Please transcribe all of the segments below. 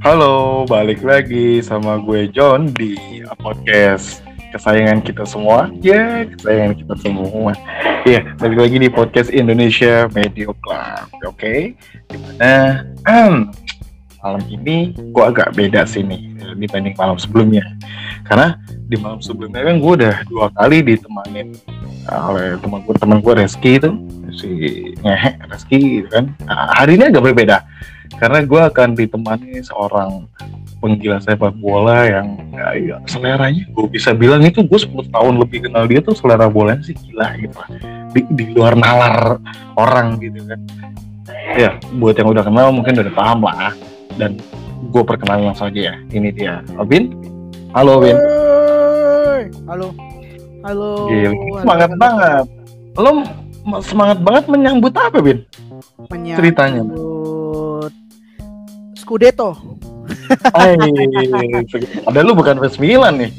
Halo, balik lagi sama gue John di podcast kesayangan kita semua. Ya, kesayangan kita semua. Ya, balik lagi di podcast Indonesia Media Club. Oke, okay? di mana um, malam ini gue agak beda sih nih dibanding malam sebelumnya. Karena di malam sebelumnya kan gue udah dua kali ditemanin oleh teman gue teman gue Reski itu si ngehek Reski gitu kan. Nah, hari ini agak berbeda karena gue akan ditemani seorang penggila sepak bola yang ya, ya seleranya. Gue bisa bilang itu gue 10 tahun lebih kenal dia tuh selera bolanya sih gila gitu. Di, di luar nalar orang gitu kan. Ya buat yang udah kenal mungkin udah paham lah. Dan gue perkenalin langsung aja ya. Ini dia. Obin halo Obin halo. Halo. Gila, semangat halo. banget. Lo semangat banget menyambut apa Bin menyambut ceritanya Scudetto. ada lu bukan fans Milan nih.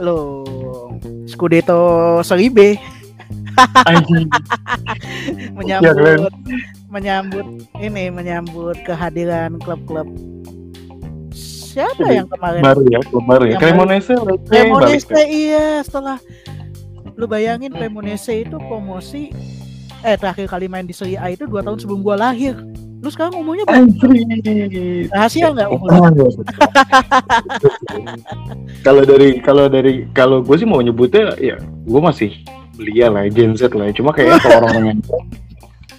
Lo Scudetto Seribe. menyambut ya, menyambut ini menyambut kehadiran klub-klub. Siapa yang kemarin? baru ya klub baru ya. Cremonese Cremonese iya setelah lu bayangin Cremonese itu promosi eh terakhir kali main di Serie A itu dua tahun sebelum gua lahir Lu sekarang umurnya? Rahasia nggak umurnya? kalau dari kalau dari kalau gue sih mau nyebutnya ya gue masih belia lah Gen Z lah. Cuma kayaknya kalau orang-orang yang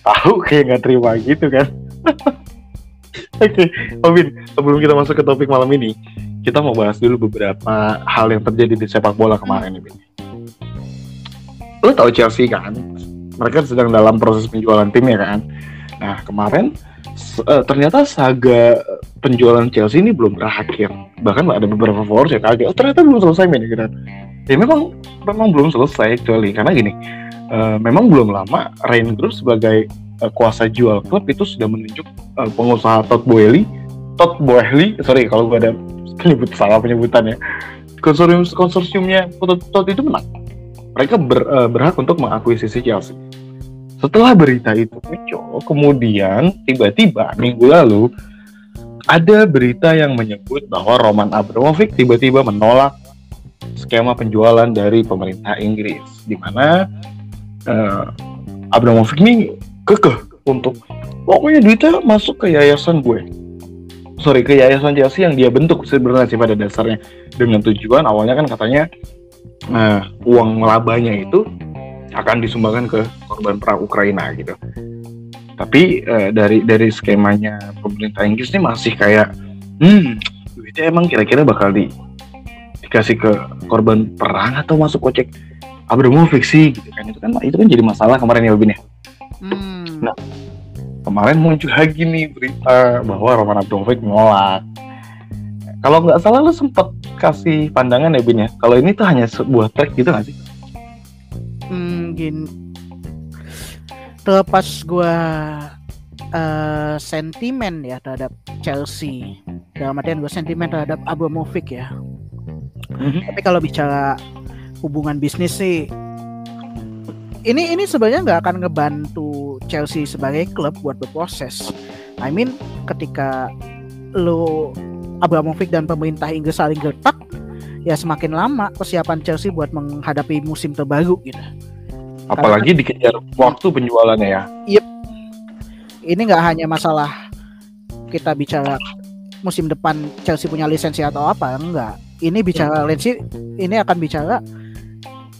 tahu kayak nggak terima gitu kan. Oke, okay. Obin, sebelum kita masuk ke topik malam ini, kita mau bahas dulu beberapa hal yang terjadi di sepak bola kemarin ini. Lu tahu Chelsea kan? Mereka sedang dalam proses penjualan tim ya kan. Nah, kemarin uh, ternyata saga penjualan Chelsea ini belum berakhir. Bahkan ada beberapa followers yang kaget, oh ternyata belum selesai men gitu. Ya memang memang belum selesai kecuali karena gini, uh, memang belum lama Rain Group sebagai uh, kuasa jual klub itu sudah menunjuk uh, pengusaha Todd Boehly, Todd Boehly, sorry kalau gue ada penyebut salah penyebutannya, konsorsium konsorsiumnya Todd itu menang. Mereka ber, uh, berhak untuk mengakuisisi Chelsea setelah berita itu muncul, kemudian tiba-tiba minggu lalu ada berita yang menyebut bahwa Roman Abramovich tiba-tiba menolak skema penjualan dari pemerintah Inggris, di mana uh, Abramovich ini kekeh untuk pokoknya duitnya masuk ke yayasan gue. Sorry, ke yayasan Chelsea yang dia bentuk sebenarnya sih pada dasarnya dengan tujuan awalnya kan katanya uh, uang labanya itu akan disumbangkan ke korban perang Ukraina gitu. Tapi uh, dari dari skemanya pemerintah Inggris ini masih kayak, hmm, duitnya emang kira-kira bakal di dikasih ke korban perang atau masuk kocek Abramovich sih gitu kan itu kan itu kan jadi masalah kemarin ya Bin ya. Hmm. Nah kemarin muncul lagi nih berita bahwa Roman Abramovich menolak. Kalau nggak salah lu sempet kasih pandangan ya Bin ya. Kalau ini tuh hanya sebuah track gitu nggak sih? Gini terlepas gue uh, sentimen ya terhadap Chelsea. Dalam artian gue sentimen terhadap Abramovich ya. Mm-hmm. tapi kalau bicara hubungan bisnis sih ini ini sebenarnya nggak akan ngebantu Chelsea sebagai klub buat berproses. I mean ketika lo Abramovich dan pemerintah Inggris saling gertak ya semakin lama persiapan Chelsea buat menghadapi musim terbaru gitu Apalagi Karena, dikejar waktu penjualannya ya. Yep. Ini nggak hanya masalah kita bicara musim depan Chelsea punya lisensi atau apa, enggak. Ini bicara lisensi, ini akan bicara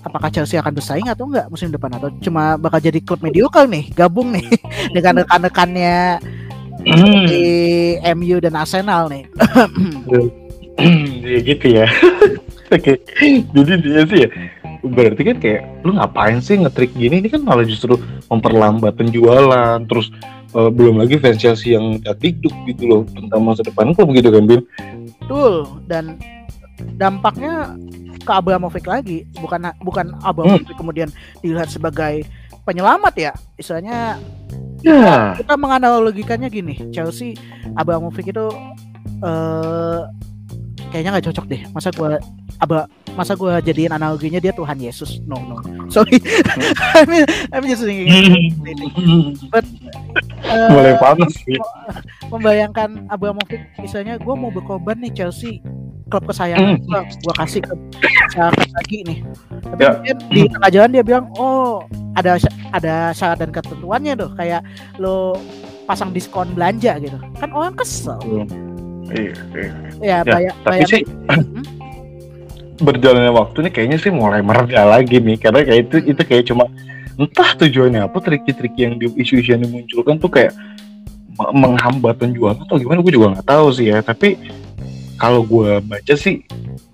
apakah Chelsea akan bersaing atau enggak musim depan atau cuma bakal jadi klub mediocre nih, gabung nih dengan rekan-rekannya hmm. di MU dan Arsenal nih. ya gitu ya. Oke. Jadi dia sih ya berarti kan kayak lu ngapain sih ngetrik gini ini kan malah justru memperlambat penjualan terus uh, belum lagi fans Chelsea yang dikduk gitu loh tentang masa depan kok begitu kan Bin? Betul dan dampaknya ke Abramovich lagi bukan bukan Abramovich hmm. kemudian dilihat sebagai penyelamat ya istilahnya yeah. kita menganalogikannya gini Chelsea Abramovich itu uh, kayaknya nggak cocok deh. Masa gua Abra masa gue jadiin analoginya dia Tuhan Yesus. No no. Sorry. I mean I mean just but uh, mulai panas sih. membayangkan Abramovich misalnya gue mau berkorban nih Chelsea klub kesayangan gue gue kasih ke syarat lagi nih. Tapi ya. di tengah jalan dia bilang oh ada ada syarat dan ketentuannya tuh. Kayak lo pasang diskon belanja gitu. Kan orang kesel iya, iya. ya, ya tapi sih hmm? berjalannya waktu nih kayaknya sih mulai mereda lagi nih karena kayak itu itu kayak cuma entah tujuannya apa trik-trik yang di isu-isu yang dimunculkan tuh kayak menghambat penjualan atau gimana gue juga nggak tahu sih ya tapi kalau gue baca sih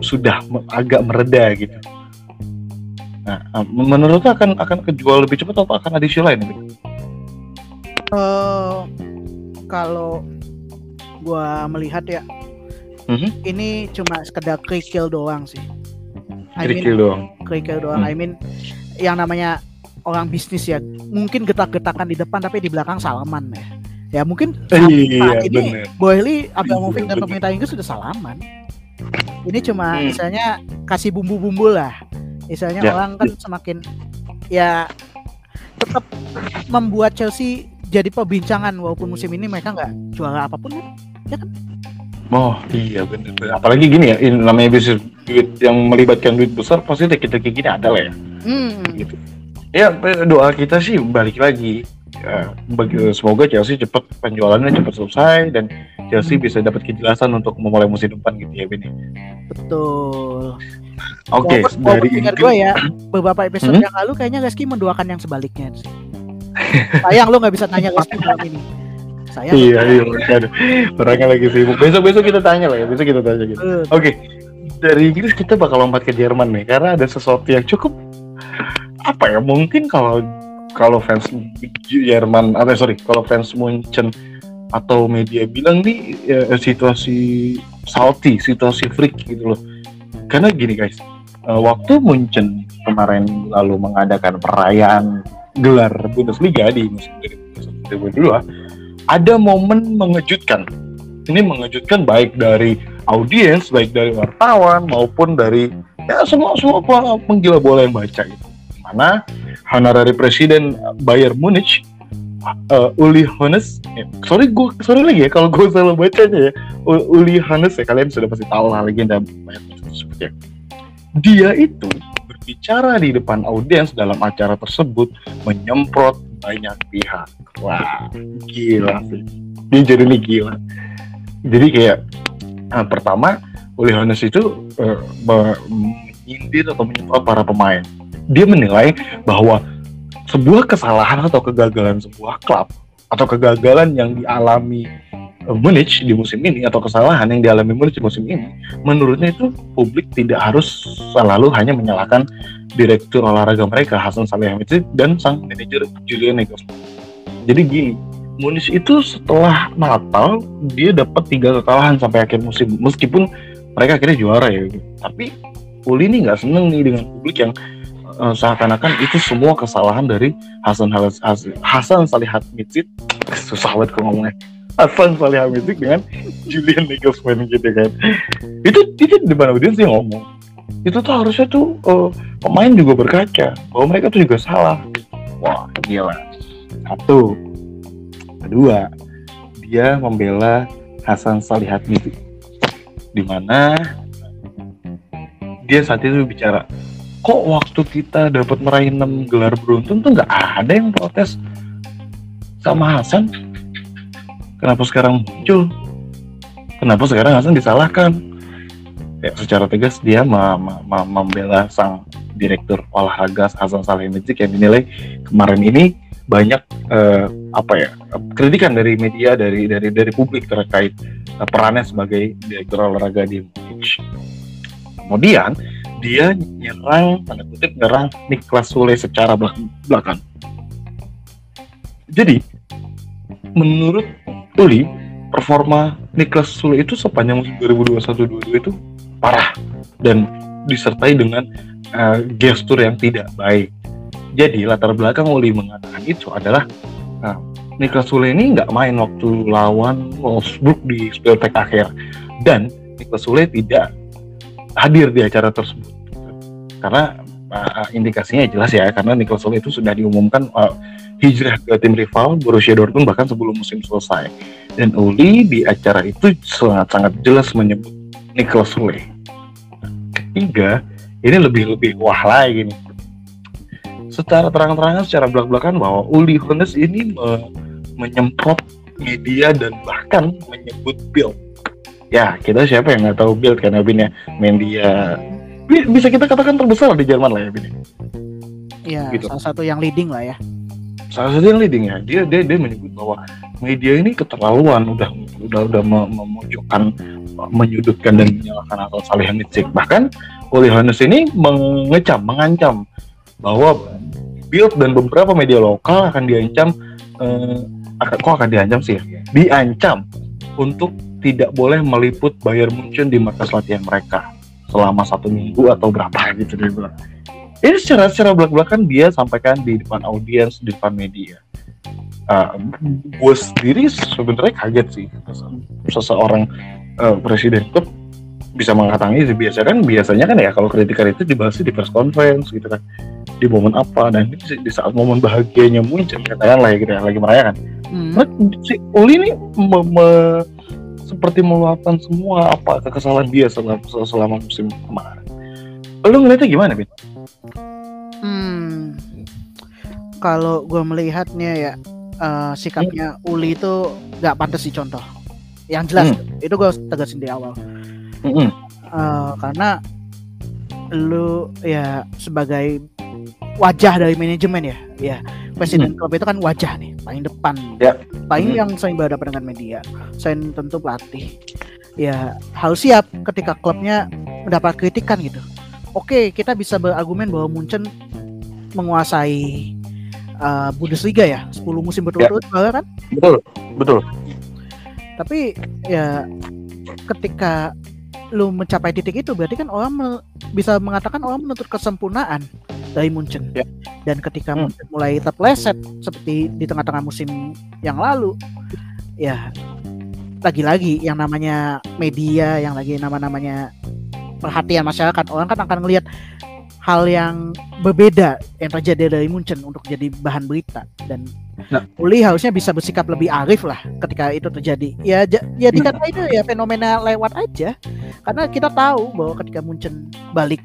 sudah agak mereda gitu nah menurut lo akan akan kejual lebih cepat atau akan ada isu lain gitu? Uh, kalau gue melihat ya. Mm-hmm. ini cuma sekedar kerikil doang sih. Kerikil doang. kerikil doang. Hmm. I mean yang namanya orang bisnis ya mungkin getak-getakan di depan tapi di belakang salaman ya. Ya mungkin saat, iya, ini Boyle Abramovich dan pemerintah Inggris sudah salaman. Ini cuma hmm. misalnya kasih bumbu-bumbu lah. Misalnya ya. orang kan semakin ya tetap membuat Chelsea jadi perbincangan walaupun musim ini mereka nggak juara apa pun kan ya kan Oh iya benar. Apalagi gini ya, ini namanya bisnis duit yang melibatkan duit besar pasti kita kayak gini ada lah ya. Hmm. Gitu. Ya doa kita sih balik lagi. Ya, semoga Chelsea cepat penjualannya cepat selesai dan Chelsea bisa dapat kejelasan untuk memulai musim depan gitu ya Bini. Betul. Oke, okay, dari ini gue ya beberapa episode hmm? yang lalu kayaknya Reski mendoakan yang sebaliknya. Sayang lu nggak bisa tanya Reski malam ini saya iya iya aduh orangnya lagi sibuk. Besok besok kita tanya lah ya. Besok kita tanya gitu. Oke. Okay. dari Inggris kita bakal lompat ke Jerman nih karena ada sesuatu yang cukup apa ya mungkin kalau kalau fans Jerman atau sorry kalau fans Munchen atau media bilang nih ya, situasi salty situasi freak gitu loh. Karena gini guys uh, waktu Munchen kemarin lalu mengadakan perayaan gelar Bundesliga di musim 2022 ada momen mengejutkan. Ini mengejutkan baik dari audiens, baik dari wartawan maupun dari ya semua semua penggila bola yang baca gitu. Mana honorary presiden Bayern Munich uh, Uli Hones, ya, sorry gue sorry lagi ya kalau gue salah bacanya ya Uli Hones ya kalian sudah pasti tahu lah legenda Bayern Munich Dia itu berbicara di depan audiens dalam acara tersebut menyemprot banyak pihak. Wah, gila sih. Dia jadi nih gila. Jadi kayak nah, pertama Hones itu uh, menyindir atau menyemprot para pemain. Dia menilai bahwa sebuah kesalahan atau kegagalan sebuah klub atau kegagalan yang dialami Munich di musim ini atau kesalahan yang dialami Munich di musim ini, menurutnya itu publik tidak harus selalu hanya menyalahkan direktur olahraga mereka Hasan Salihamidzic dan sang manajer Julian Nagelsmann. Jadi gini, Munich itu setelah Natal dia dapat tiga kekalahan sampai akhir musim meskipun mereka akhirnya juara ya. Tapi Uli ini nggak seneng nih dengan publik yang uh, seakan-akan itu semua kesalahan dari Hasan Hasan, Hasan Salihamidzic susah banget ngomongnya Hasan Salihamidzic dengan Julian Nagelsmann gitu kan. Itu itu di mana dia sih ngomong? Itu tuh harusnya tuh uh, pemain juga berkaca bahwa mereka tuh juga salah. Wah gila satu. Kedua dia membela Hasan Salihamidzic di mana dia saat itu bicara kok waktu kita dapat meraih 6 gelar beruntun tuh nggak ada yang protes sama Hasan kenapa sekarang muncul kenapa sekarang Hasan disalahkan ya secara tegas dia membela sang direktur olahraga Hasan Salihamidzic yang dinilai kemarin ini banyak uh, apa ya kritikan dari media dari dari dari publik terkait uh, perannya sebagai direktur olahraga di Munich. Kemudian dia nyerang tanda kutip nyerang Niklas Sule secara belakang. Jadi menurut Uli performa Niklas Sule itu sepanjang musim 2021-22 itu parah dan disertai dengan uh, gestur yang tidak baik. Jadi latar belakang Uli mengatakan itu adalah uh, Niklas Sule ini nggak main waktu lawan Wolfsburg di spell akhir dan Niklas Sule tidak hadir di acara tersebut. karena uh, indikasinya jelas ya karena Niklas Sule itu sudah diumumkan uh, hijrah ke tim rival Borussia Dortmund bahkan sebelum musim selesai dan Uli di acara itu sangat-sangat jelas menyebut Niklas Sule ketiga ini lebih lebih wah lagi nih secara terang-terangan secara belak-belakan bahwa Uli Hoeneß ini me menyemprot media dan bahkan menyebut Bill. Ya, kita siapa yang nggak tahu Bill kan Abin ya? Media bisa kita katakan terbesar di Jerman lah ya Bin. Ya, gitu. salah satu yang leading lah ya. Salah satu yang leading ya. Dia dia dia menyebut bahwa media ini keterlaluan udah udah udah memojokkan menyudutkan dan menyalahkan atau Salihamidzic. Bahkan Hoeneß ini mengecam, mengancam bahwa Bild dan beberapa media lokal akan diancam eh, akan kok akan diancam sih ya? diancam untuk tidak boleh meliput Bayern Munchen di markas latihan mereka selama satu minggu atau berapa gitu dia bilang. Ini secara secara belak belakan dia sampaikan di depan audiens di depan media. Uh, gue sendiri sebenarnya kaget sih seseorang uh, presiden klub bisa mengatakan itu biasa. Kan biasanya kan ya kalau kritikan itu dibahas di press conference gitu kan. Di momen apa dan ini di saat momen bahagianya muncul katakan lah ya gitu ya lagi merayakan. Hmm. nah, si Uli ini me, me, seperti meluapkan semua apa kekesalan dia selama, selama musim kemarin lu ngeliatnya gimana Bin? Hmm, kalau gue melihatnya ya uh, sikapnya hmm. Uli itu gak pantas dicontoh yang jelas hmm. itu gue tegasin di awal hmm. uh, karena lu ya sebagai wajah dari manajemen ya ya presiden hmm. klub itu kan wajah nih paling depan ya. paling hmm. yang sering berhadapan dengan media selain tentu pelatih ya harus siap ketika klubnya mendapat kritikan gitu oke kita bisa berargumen bahwa Munchen menguasai uh, Bundesliga ya 10 musim berturut-turut ya. kan betul betul tapi ya ketika lu mencapai titik itu berarti kan orang me bisa mengatakan orang menuntut kesempurnaan dari Munchen. Ya. Dan ketika hmm. Munchen mulai terpleset seperti di tengah-tengah musim yang lalu, ya lagi-lagi yang namanya media, yang lagi nama-namanya perhatian masyarakat, orang kan akan melihat hal yang berbeda yang terjadi dari Munchen untuk jadi bahan berita dan nah. Uli harusnya bisa bersikap lebih arif lah ketika itu terjadi ya ya dikata itu ya fenomena lewat aja karena kita tahu bahwa ketika Munchen balik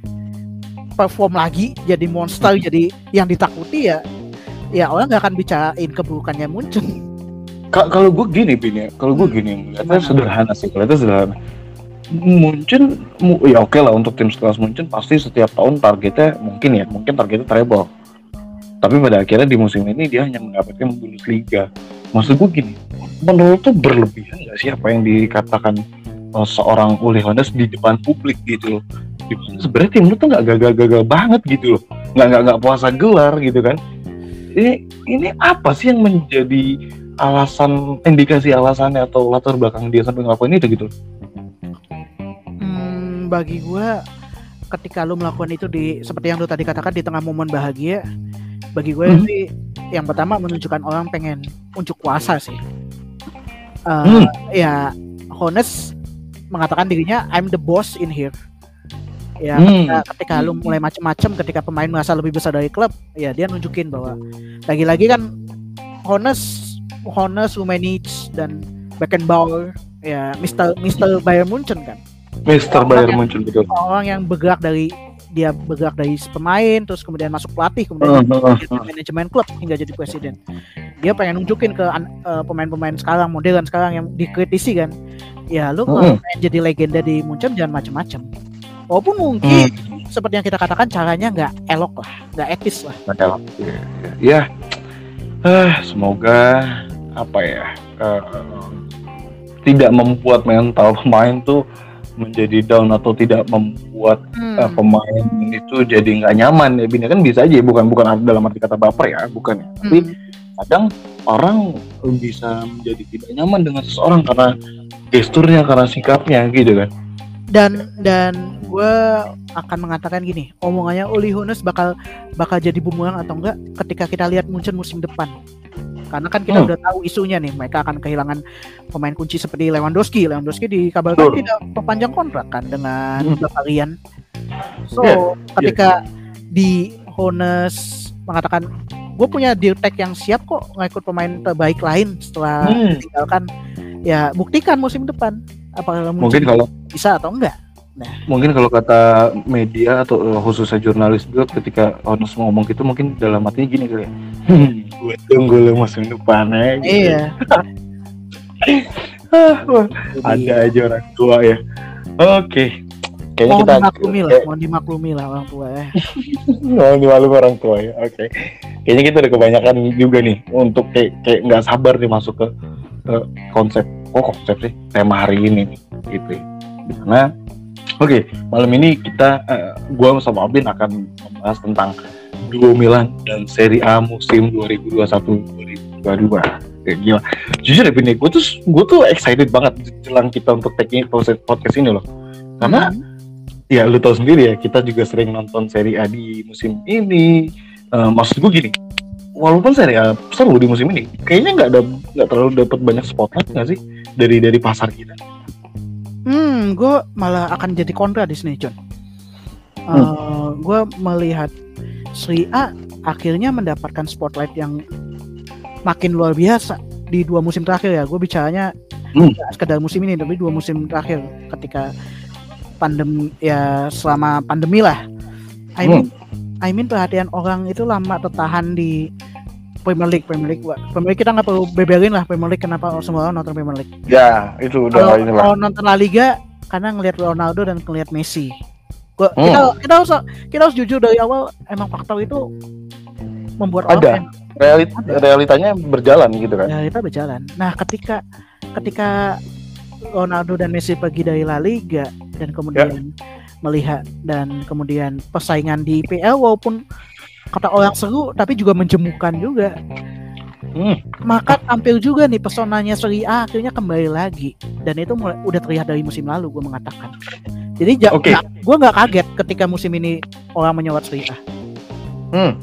perform lagi jadi monster jadi yang ditakuti ya ya orang nggak akan bicarain keburukannya muncul. Kalau gue gini bin ya. Kalau gue gini itu sederhana sih. Kalau itu sederhana. Munchen ya oke okay lah untuk tim sekelas Munchen pasti setiap tahun targetnya mungkin ya mungkin targetnya treble. Tapi pada akhirnya di musim ini dia hanya mendapatkan Bundesliga maksud gue gini menurut tuh berlebihan nggak sih apa yang dikatakan uh, seorang Uli Hoeneß di depan publik gitu loh sebenarnya tim lu tuh nggak gagal-gagal banget gitu loh. Nggak nggak nggak puasa gelar gitu kan. Ini ini apa sih yang menjadi alasan indikasi alasannya atau latar belakang dia sampai ngelakuin itu gitu hmm, bagi gue ketika lu melakukan itu di seperti yang lu tadi katakan di tengah momen bahagia bagi gue hmm. sih yang pertama menunjukkan orang pengen unjuk kuasa sih. Uh, hmm. ya Honest mengatakan dirinya I'm the boss in here ya hmm. ketika, ketika lu mulai macem-macem ketika pemain merasa lebih besar dari klub ya dia nunjukin bahwa lagi-lagi kan Honest Honest Rummenigge dan Beckenbauer ya Mister Mister Bayern Munchen kan Mister Bayern Munchen betul orang yang bergerak dari dia bergerak dari pemain terus kemudian masuk pelatih kemudian uh, uh, uh. manajemen klub hingga jadi presiden dia pengen nunjukin ke uh, pemain-pemain sekarang modern sekarang yang dikritisi kan ya lu uh, uh. jadi legenda di Munchen jangan macam-macam walaupun mungkin hmm. seperti yang kita katakan caranya nggak elok lah nggak etis lah nggak elok ya, ya. Uh, semoga apa ya uh, tidak membuat mental pemain tuh menjadi down atau tidak membuat hmm. uh, pemain itu jadi nggak nyaman ya bini kan bisa aja bukan bukan dalam arti kata baper ya bukan ya hmm. tapi kadang orang bisa menjadi tidak nyaman dengan seseorang karena gesturnya karena sikapnya gitu kan dan dan gue akan mengatakan gini omongannya Uli Hoeneß bakal bakal jadi bumerang atau enggak ketika kita lihat Munchen musim depan. Karena kan kita hmm. udah tahu isunya nih mereka akan kehilangan pemain kunci seperti Lewandowski. Lewandowski dikabarkan tidak perpanjang kontrak kan dengan hmm. Bavarian So Yeah, ketika di Hones mengatakan gue punya deal tag yang siap kok ngikut pemain terbaik lain setelah Hmm. tinggalkan ya buktikan musim depan. Apakah Mungkin kalau bisa atau enggak mungkin kalau kata media atau eh, khususnya jurnalis juga ketika Honus mau ngomong gitu mungkin dalam hatinya gini kali ya. Hmm, gue tunggu lo musim depan ya. gitu. iya Ah, ada aja orang tua ya. Oke. Kayaknya mohon kita dimaklumi lah kayak- mohon dimaklumi lah orang tua ya Oh, dimaklumi orang tua ya. Oke. Kayaknya kita udah kebanyakan juga nih untuk kayak kayak nggak sabar nih masuk ke, ke konsep. Oh konsep sih tema hari ini nih, gitu. ya. Oke, malam ini kita, eh, gua sama Abin akan membahas tentang duo Milan dan Serie A musim 2021-2022. Ya, gila. Jujur ya, Bin, gue tuh gue tuh excited banget jelang kita untuk take ini podcast ini loh. Karena Hmm. ya lu tahu sendiri ya kita juga sering nonton seri A di musim ini Eh, maksud gue gini walaupun seri A seru di musim ini kayaknya nggak ada nggak terlalu dapat banyak spotlight nggak sih dari dari pasar kita Hmm, gue malah akan jadi kontra di sini, John. Hmm. gue melihat Sri A akhirnya mendapatkan spotlight yang makin luar biasa di dua musim terakhir ya. Gue bicaranya Hmm. sekedar musim ini, tapi dua musim terakhir ketika pandemi ya selama pandemi lah. I Hmm. mean, I mean perhatian orang itu lama tertahan di Premier League, Premier League. Premier League kita nggak perlu beberin lah Premier League kenapa semua orang nonton Premier League. ya itu Kalau kalau nonton La Liga karena ngelihat Ronaldo dan ngelihat Messi. Gua, Hmm. kita kita harus kita harus jujur dari awal emang faktor itu membuat Ada. orang Realit, realitanya berjalan gitu kan ya kita berjalan. Nah, ketika ketika Ronaldo dan Messi pergi dari La Liga dan kemudian melihat dan kemudian persaingan di PL walaupun kata orang seru tapi juga menjemukan juga. Hmm. Maka tampil juga nih pesonanya Serie A akhirnya kembali lagi dan itu mulai, udah terlihat dari musim lalu gue mengatakan. Jadi ja, Oke. gue nggak kaget ketika musim ini orang menyorot Serie A. Hmm.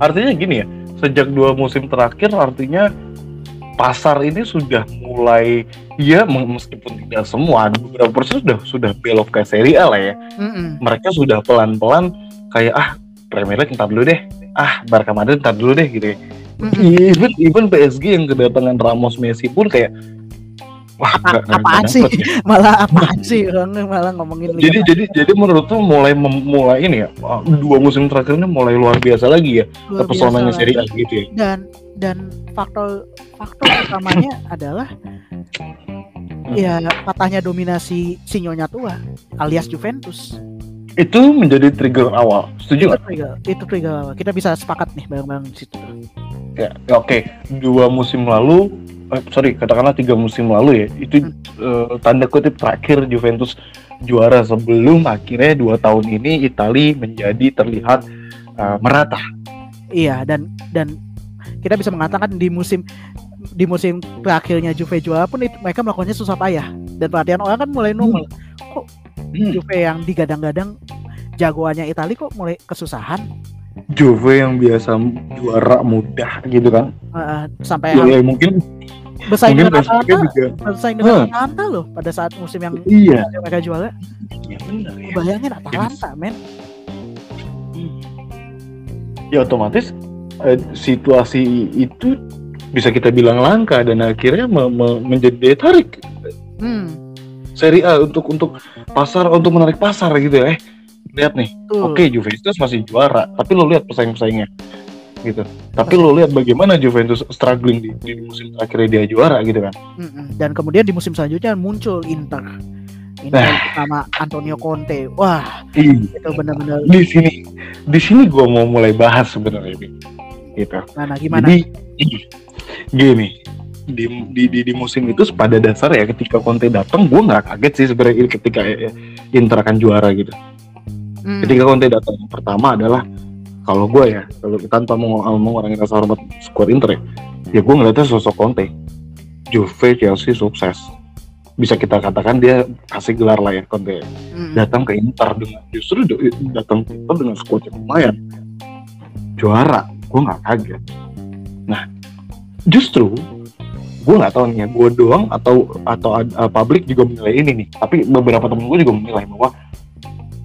Artinya gini ya, sejak dua musim terakhir artinya pasar ini sudah mulai ya me- meskipun tidak semua beberapa persen sudah sudah belok ke Serie A lah ya. Mm-mm. Mereka sudah pelan-pelan kayak ah Premier League ntar dulu deh. Ah Barca Madrid ntar dulu deh gitu ya. Even even PSG yang kedatangan Ramos Messi pun kayak wah Apa- nggak apaan dapet sih? ya. Malah apaan sih orang malah ngomongin Jadi jadi jadi menurut tuh mulai mulai ini ya dua musim terakhir ini mulai luar biasa lagi ya luar pesonanya Serie A gitu ya. dan dan faktor faktor utamanya adalah ya patahnya dominasi sinyonya tua alias Juventus Itu menjadi trigger awal. Setuju itu trigger itu trigger awal. kita bisa sepakat nih bareng-bareng di situ Ya, ya, oke. Dua musim lalu, eh, sorry, katakanlah tiga musim lalu ya, itu eh, tanda kutip terakhir Juventus juara sebelum akhirnya dua tahun ini Itali menjadi terlihat eh, merata. iya dan dan kita bisa mengatakan di musim di musim terakhirnya Juve juara pun itu, mereka melakukannya susah payah dan perhatian orang kan mulai nongol kok Hmm. Juve yang digadang-gadang jagoannya Itali kok mulai kesusahan Juve yang biasa juara mudah gitu kan. Uh, sampai Ya, ya, mungkin bersaing dengan Atalanta juga. bersaing dengan Hmm. Atalanta loh pada saat musim yang Iya. mereka juara Ya benar ya. bayangin Atalanta men ya otomatis eh, situasi itu bisa kita bilang langka dan akhirnya me- me- menjadi daya tarik hmm seri A untuk untuk pasar untuk menarik pasar gitu ya. Eh, lihat nih, oke Juventus masih juara, tapi lo lihat pesaing-pesaingnya gitu. Tapi lo lihat bagaimana Juventus struggling di, di musim terakhir dia juara gitu kan. Dan kemudian di musim selanjutnya muncul Inter Inter Nah. sama Antonio Conte wah Ih, itu benar-benar di sini di sini gua mau mulai bahas sebenarnya Bi. gitu. mana gimana Jadi gini di, di, di, di musim itu pada dasar ya ketika Conte datang gue nggak kaget sih sebenarnya ketika eh, Inter akan juara gitu. Hmm. Ketika Conte datang yang pertama adalah kalau gue ya kalau tanpa mau mengurangi rasa hormat skuad Inter ya, ya gue ngeliatnya sosok Conte. Juve Chelsea sukses bisa kita katakan dia kasih gelar lah ya Conte Mm-mm. datang ke Inter dengan justru datang ke Inter dengan skuad yang lumayan juara gue nggak kaget nah justru gue nggak tahu nih ya gue doang atau atau uh, publik juga menilai ini nih. Tapi beberapa temen gue juga menilai bahwa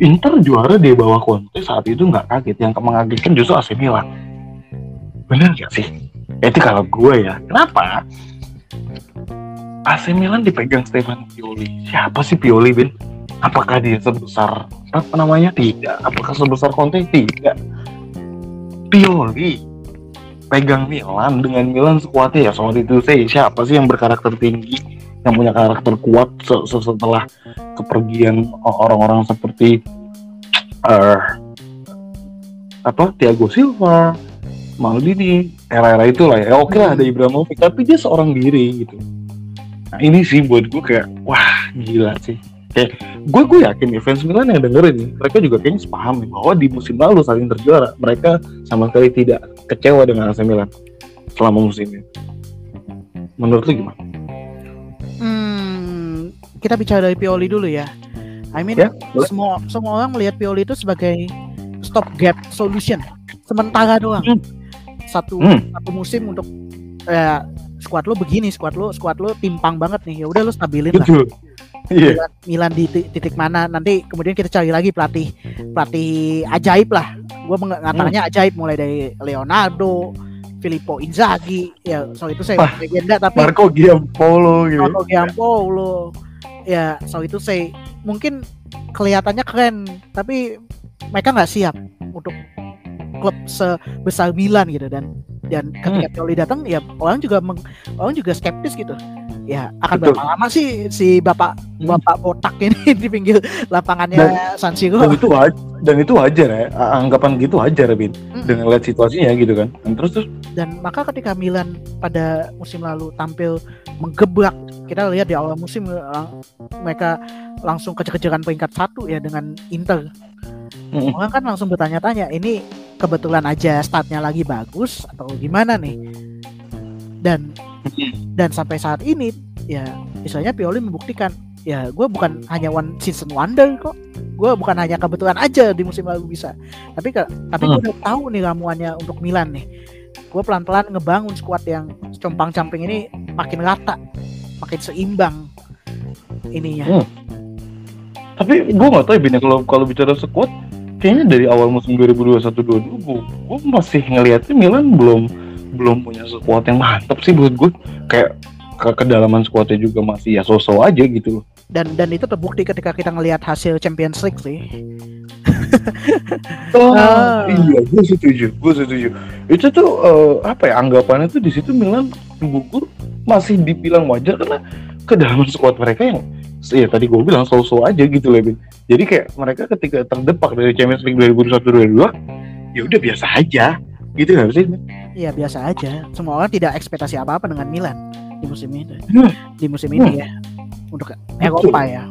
Inter juara di bawah Conte saat itu nggak kaget. Yang mengagetkan justru AC Milan. Bener gak sih? Itu kalau gue ya. Kenapa? AC Milan dipegang Stefano Pioli. Siapa sih Pioli Ben apakah dia sebesar apa namanya? Tidak. Apakah sebesar Conte? Tidak. Pioli pegang Milan dengan Milan sekuatnya ya soal itu saya siapa sih yang berkarakter tinggi yang punya karakter kuat setelah kepergian orang-orang seperti uh, apa Thiago Silva, Maldini, era-era itu lah ya. Oke okay lah ada Ibrahimovic, tapi dia seorang diri gitu. Nah ini sih buat gue kayak wah gila sih. Kayak gue gue yakin nih fans Milan yang dengerin nih, mereka juga kayaknya sepaham nih bahwa di musim lalu saling terjuara, mereka sama sekali tidak kecewa dengan AC Milan selama musim ini. Menurut lu gimana? Hmm, kita bicara dari Pioli dulu ya. I mean, ya, semua semua orang melihat Pioli itu sebagai stop gap solution, sementara doang. Hmm. Satu hmm. satu musim untuk ya squad lo begini, squad lo squad lo timpang banget nih. Ya udah lo stabilin Betul. lah yeah. Milan, Milan di titik mana nanti kemudian kita cari lagi pelatih pelatih ajaib lah gue mengatakannya hmm. ajaib mulai dari Leonardo Filippo Inzaghi ya soal itu saya legenda tapi Marco Giampolo gitu Marco Giampolo ya soal itu saya mungkin kelihatannya keren tapi mereka nggak siap untuk klub sebesar Milan gitu dan dan ketika hmm. Pioli datang ya orang juga meng, orang juga skeptis gitu ya akan Betul. berapa lama sih si bapak hmm. bapak botak ini di pinggir lapangannya dan, San Siro dan itu wajar, dan itu wajar ya anggapan gitu wajar bin hmm. dengan lihat situasinya gitu kan dan terus terus dan maka ketika Milan pada musim lalu tampil menggebrak kita lihat di awal musim mereka langsung kejar-kejaran peringkat satu ya dengan Inter hmm. orang kan langsung bertanya-tanya ini kebetulan aja startnya lagi bagus atau gimana nih? Dan dan sampai saat ini ya misalnya Pioli membuktikan ya gue bukan hanya one season wonder kok. Gue bukan hanya kebetulan aja di musim lalu bisa. Tapi ke, tapi gue hmm. udah tahu nih ramuannya untuk Milan nih. Gue pelan pelan ngebangun squad yang compang camping ini makin rata makin seimbang ininya. Hmm. tapi gue nggak tahu ya kalau kalau bicara squad kayaknya dari awal musim 2021-22 gue, masih ngelihatnya Milan belum belum punya squad yang mantap sih buat gue kayak ke kedalaman squadnya juga masih ya sosok aja gitu loh dan dan itu terbukti ketika kita ngelihat hasil Champions League sih. Oh ah. iya gue setuju gue setuju. Itu tuh uh, apa ya anggapannya tuh di situ Milan buku masih dibilang wajar karena kedalaman squad mereka yang ya tadi gue bilang sosok aja gitu loh Bin. Jadi kayak mereka ketika terdepak dari Champions League 2021 2022 ya udah biasa aja. Gitu nggak sih Iya biasa aja. Semua orang tidak ekspektasi apa apa dengan Milan di musim ini. Hmm. di musim ini hmm. ya untuk Eropa ya.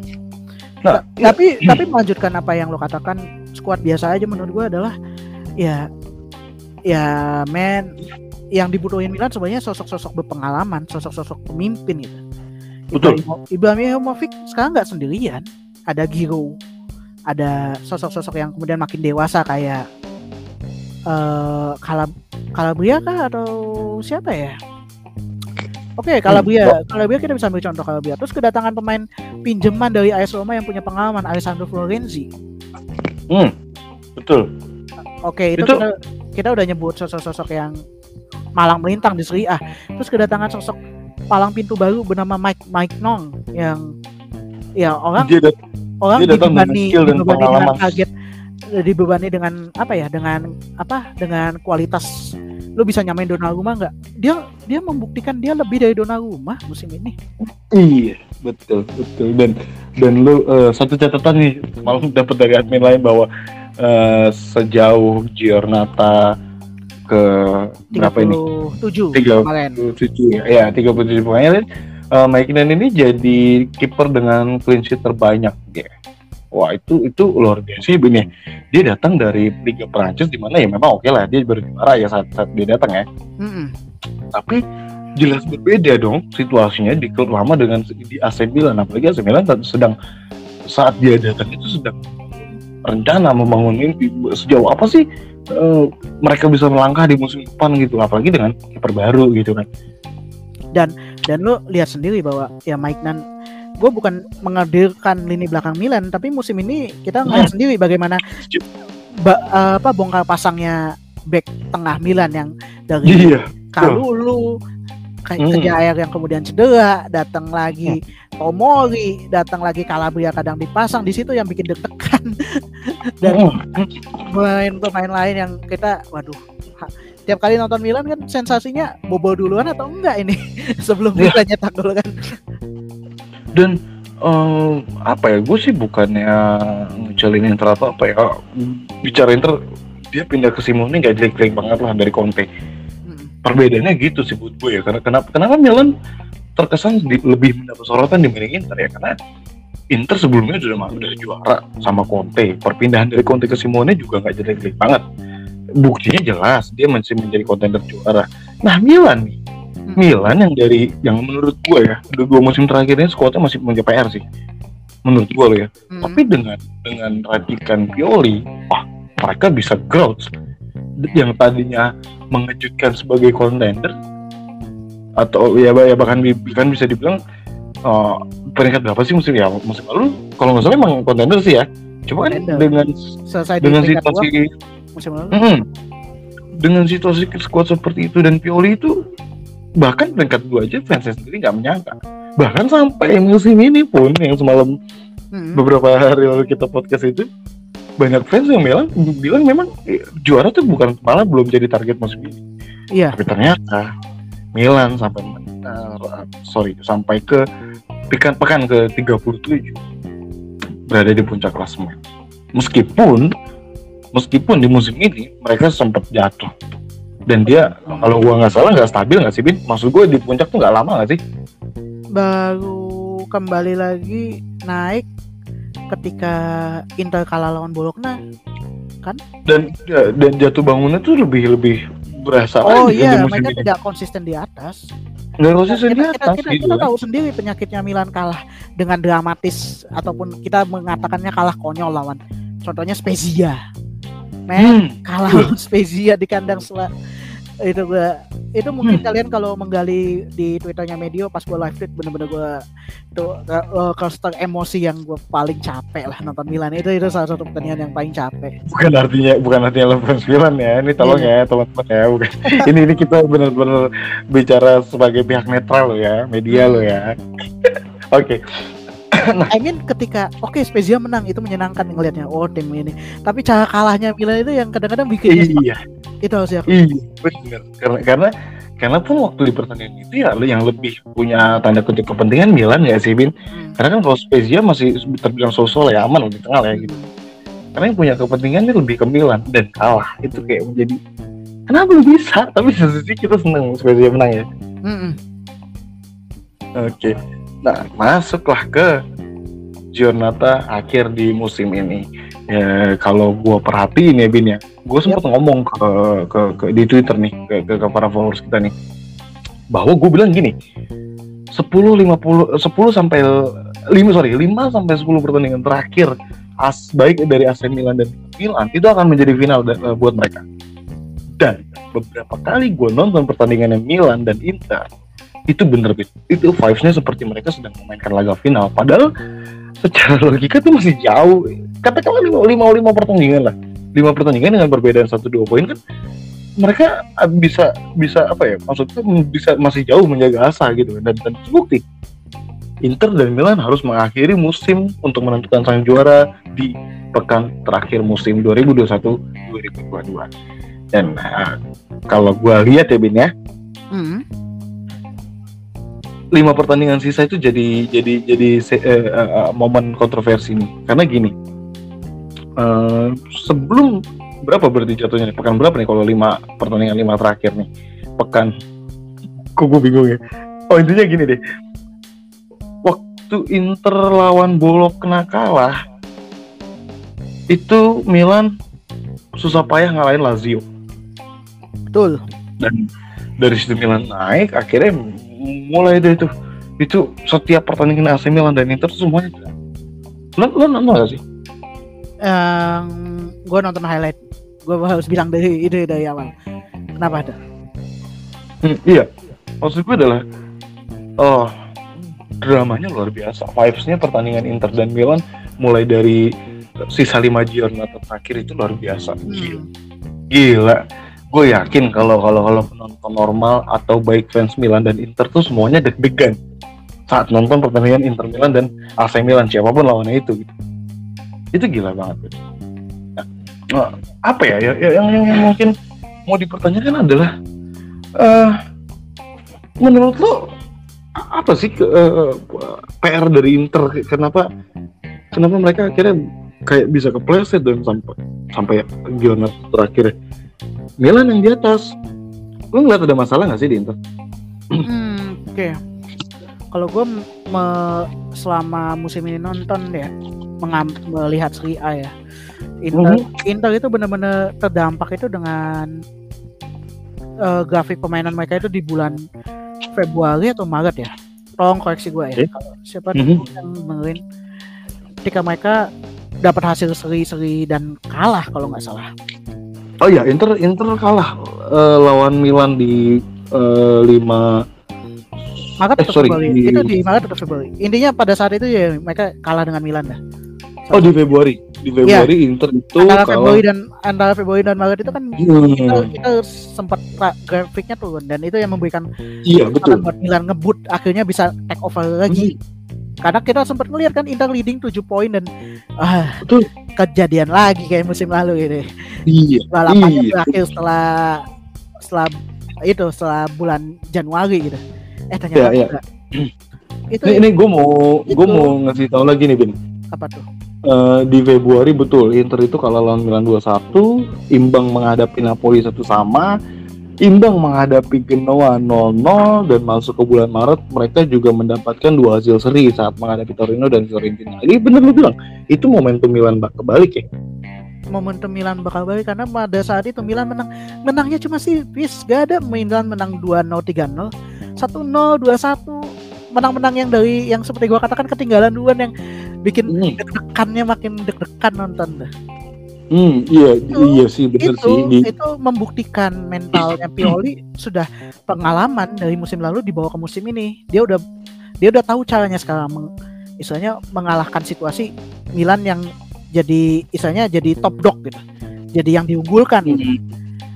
Nah, tapi tapi melanjutkan apa yang lo katakan skuad biasa aja menurut gue adalah ya ya men yang dibutuhin Milan sebenarnya sosok-sosok berpengalaman sosok-sosok pemimpin gitu. Betul. Ibrahimovic sekarang nggak sendirian. Ada Giro ada sosok-sosok yang kemudian makin dewasa kayak uh, Kalab Calabria kah atau siapa ya Oke, okay, Calabria. Hmm. Calabria kita bisa ambil contoh Calabria. Terus kedatangan pemain pinjaman dari AS Roma yang punya pengalaman, Alessandro Florenzi. Hmm, betul. Oke, okay, itu, itu... Kita, kita udah nyebut sosok-sosok yang malang melintang di Serie A. Terus kedatangan sosok palang pintu baru bernama Mike Mike Nong yang ya orang dia dat orang dia dibebani dibebani dengan kaget dibebani dengan apa ya dengan apa dengan kualitas. Lu bisa nyamain Donnarumma nggak? Dia dia membuktikan dia lebih dari Donnarumma musim ini. Iya betul betul. Dan dan lu uh, satu catatan nih malam dapat dari admin lain bahwa uh, sejauh Giornata ke berapa ini? 37 37 ya, ya 37 pemain uh, Mike Nan ini jadi kiper dengan clean sheet terbanyak ya. Wah itu itu luar biasa ini. Dia datang dari Liga Prancis di mana ya memang oke okay lah dia berjuara ya saat, saat dia datang ya. Mm -hmm. Tapi jelas berbeda dong situasinya di klub lama dengan di AC Milan apalagi AC Milan sedang saat dia datang itu sedang rencana membangun mimpi sejauh apa sih uh, mereka bisa melangkah di musim depan gitu apalagi dengan kiper baru gitu kan dan dan lo lihat sendiri bahwa ya Mike Nan gue bukan menghadirkan lini belakang Milan tapi musim ini kita ngeliat sendiri bagaimana ba, uh, apa bongkar pasangnya back tengah Milan yang dari Iya. Kalulu ke Hmm. Kejair yang kemudian cedera datang lagi Tomori datang lagi Calabria kadang dipasang di situ yang bikin deg-degan dan Hmm. pemain-pemain lain yang kita waduh ha- tiap kali nonton Milan kan sensasinya bobol duluan atau enggak ini sebelum Iya. kita nyetak gol kan dan eh, apa ya gue sih bukannya ngecalin Inter atau apa ya bicara Inter dia pindah ke Simone nggak jelek-jelek banget lah dari Conte Hmm. perbedaannya gitu sih buat gue ya karena kenapa kenapa Milan terkesan di- lebih mendapat sorotan dibanding Inter ya karena Inter sebelumnya sudah masuk dari juara sama Conte perpindahan dari Conte ke Simone juga nggak jelek-jelek banget buktinya jelas dia masih menjadi kontender juara nah Milan nih. Milan yang dari yang menurut gue ya udah dua musim terakhir ini skuadnya masih punya PR sih. Menurut gue loh ya. Hmm. tapi dengan dengan racikan Pioli wah mereka bisa growth yang tadinya mengejutkan sebagai contender atau ya, ya bahkan bi- kan bisa dibilang eh, peringkat berapa sih musim ya musim lalu? Kalau nggak salah emang contender sih ya. Cuma kan dengan selesai dengan dua situasi musim lalu. Hmm. dengan situasi squad seperti itu dan Pioli itu bahkan peringkat dua aja fansnya sendiri nggak menyangka. Bahkan sampai musim ini pun yang semalam Hmm. beberapa hari lalu kita podcast itu banyak fans yang bilang bilang memang eh, juara tuh bukan malah belum jadi target musim ini. Iya. Tapi ternyata Milan sampai eh, sorry sampai ke pekan pekan ke 37 berada di puncak klasemen meskipun meskipun di musim ini mereka sempat jatuh dan dia kalau gua nggak salah nggak stabil nggak sih bin? Maksud gue di puncak tuh nggak lama nggak sih? Baru kembali lagi naik ketika Inter kalah lawan Bologna dan ya, dan jatuh bangunnya tuh lebih lebih berasa oh kan di iya mereka ini. tidak konsisten di atas. Nggak konsisten di kita, kita, atas kita, gitu kita kan. tahu sendiri penyakitnya Milan kalah dengan dramatis ataupun kita mengatakannya kalah konyol lawan. Contohnya Spezia men Hmm. kalah lawan Spezia di kandang sela. Itu gua itu mungkin Hmm. kalian kalau menggali di twitternya Medio pas gua live tweet bener-bener gua itu uh, cluster emosi yang gua paling capek lah nonton Milan. Itu itu salah satu pertandingan yang paling capek. Bukan artinya bukan artinya lo fans Milan ya ini tolong Iya. ya teman-teman ya bukan. Ini ini kita benar-benar bicara sebagai pihak netral lo ya media lo ya. Oke I mean ketika oke Spezia menang itu menyenangkan ngelihatnya. Oh tim ini. Tapi cara kalahnya Milan itu yang kadang-kadang bikin iya. itu harus ya iya benar karena karena karena pun waktu di pertandingan itu ya yang lebih punya tanda kutip kepentingan Milan ya sih Bin Hmm. karena kan kalau Spezia masih terbilang sosol ya aman di tengah ya gitu. Karena yang punya kepentingan ini lebih ke Milan dan kalah. Itu kayak menjadi kenapa bisa? Tapi sisi kita seneng Spezia menang ya. Mm-mm. Oke. Nah, masuklah ke Giornata akhir di musim ini. Ya, kalau gua perhatiin ya Bin ya, gue sempat ngomong ke, ke, ke di Twitter nih ke, ke, ke para followers kita nih, bahwa gue bilang gini, 10 50 10 sampai 5 sorry 5 sampai 10 pertandingan terakhir as baik dari AC Milan dan Milan itu akan menjadi final da- eh, buat mereka. Dan beberapa kali gue nonton pertandingannya Milan dan Inter itu bener Bin. itu vibes-nya seperti mereka sedang memainkan laga final. Padahal secara logika tuh masih jauh. Katakanlah lima, lima, lima pertandingan lah. Lima pertandingan dengan perbedaan satu dua poin kan mereka bisa bisa apa ya maksudnya bisa masih jauh menjaga asa gitu. Dan dan terbukti Inter dan Milan harus mengakhiri musim untuk menentukan sang juara di pekan terakhir musim 2021-2022 dan ah, kalau gua lihat ya Bin ya Mm. Lima pertandingan sisa itu jadi jadi jadi se- eh, eh, eh, momen kontroversi nih. Karena gini eh, sebelum berapa berarti jatuhnya? Nih? pekan berapa nih kalau lima pertandingan lima terakhir nih? Pekan. Kok gue bingung ya? Oh intinya gini deh. Waktu Inter lawan Bolog kena kalah itu Milan susah payah ngalahin Lazio. Betul. Dan dari situ Milan naik akhirnya mulai dari itu itu setiap pertandingan AC Milan dan Inter semuanya lo lo nonton gak sih yang gue nonton highlight gue harus bilang dari ide dari awal kenapa ada Hmm, iya maksud gue adalah oh dramanya luar biasa. Vibes-nya pertandingan Inter dan Milan mulai dari sisa lima giornata terakhir itu luar biasa. Gila. Gila. Gue yakin kalau kalau kalau penonton normal atau baik fans Milan dan Inter tuh semuanya deg-degan saat nonton pertandingan Inter Milan dan AC Milan siapa pun lawannya itu gitu. Itu gila banget. Gitu. Nah, apa ya, ya, ya yang, yang, yang mungkin mau dipertanyakan adalah uh, menurut lo apa sih uh, eh, PR dari Inter kenapa kenapa mereka akhirnya kayak bisa kepleset dan sampai sampai gimana terakhir Milan yang di atas lo ngeliat ada masalah nggak sih di Inter? Hmm, Oke, okay. kalau gue selama musim ini nonton ya melihat Serie A ya Inter, mm-hmm. Inter itu benar-benar terdampak itu dengan uh, grafik permainan mereka itu di bulan Februari atau Maret ya. Tolong koreksi gue ya. Okay. Kalau siapa mm-hmm. yang dengerin ketika mereka dapat hasil seri-seri dan kalah kalau nggak salah. Oh iya, Inter Inter kalah uh, lawan Milan di uh, 5 Maret eh, atau sorry, Februari. Di... Itu di Maret atau Februari. Intinya pada saat itu ya mereka kalah dengan Milan dah. Oh di Februari, di iya. Februari ya. Inter itu antara kalau... Februari dan antara Februari dan Maret itu kan hmm. kita, kita sempat grafiknya turun dan itu yang memberikan iya betul buat Milan ngebut akhirnya bisa take over lagi. Hmm. Karena kita sempat melihat kan Inter leading 7 poin dan ah, betul. kejadian lagi kayak musim lalu ini. Iya. Balapannya iya. berakhir setelah setelah itu setelah bulan Januari gitu. Eh ternyata ya, ya. itu ini, ini gue mau gue mau ngasih tahu lagi nih Bin. Apa tuh? uh, di Februari betul Inter itu kalau lawan Milan 2-1 imbang menghadapi Napoli satu sama imbang menghadapi Genoa 0-0 dan masuk ke bulan Maret mereka juga mendapatkan dua hasil seri saat menghadapi Torino dan Fiorentina. Ini bener lu bilang itu momentum Milan bak kebalik ya? Momentum Milan bakal balik karena pada saat itu Milan menang menangnya cuma tipis gak ada Milan menang 2-0 3-0 1-0 2-1 menang-menang yang dari yang seperti gua katakan ketinggalan duluan yang bikin hmm. deg-degannya makin deg-degan nonton dah. Hmm, iya, itu, iya sih benar sih. Di... Itu membuktikan mentalnya Pioli sudah pengalaman dari musim lalu dibawa ke musim ini. Dia udah dia udah tahu caranya sekarang meng, istilahnya mengalahkan situasi Milan yang jadi istilahnya jadi top dog gitu. Jadi yang diunggulkan gitu.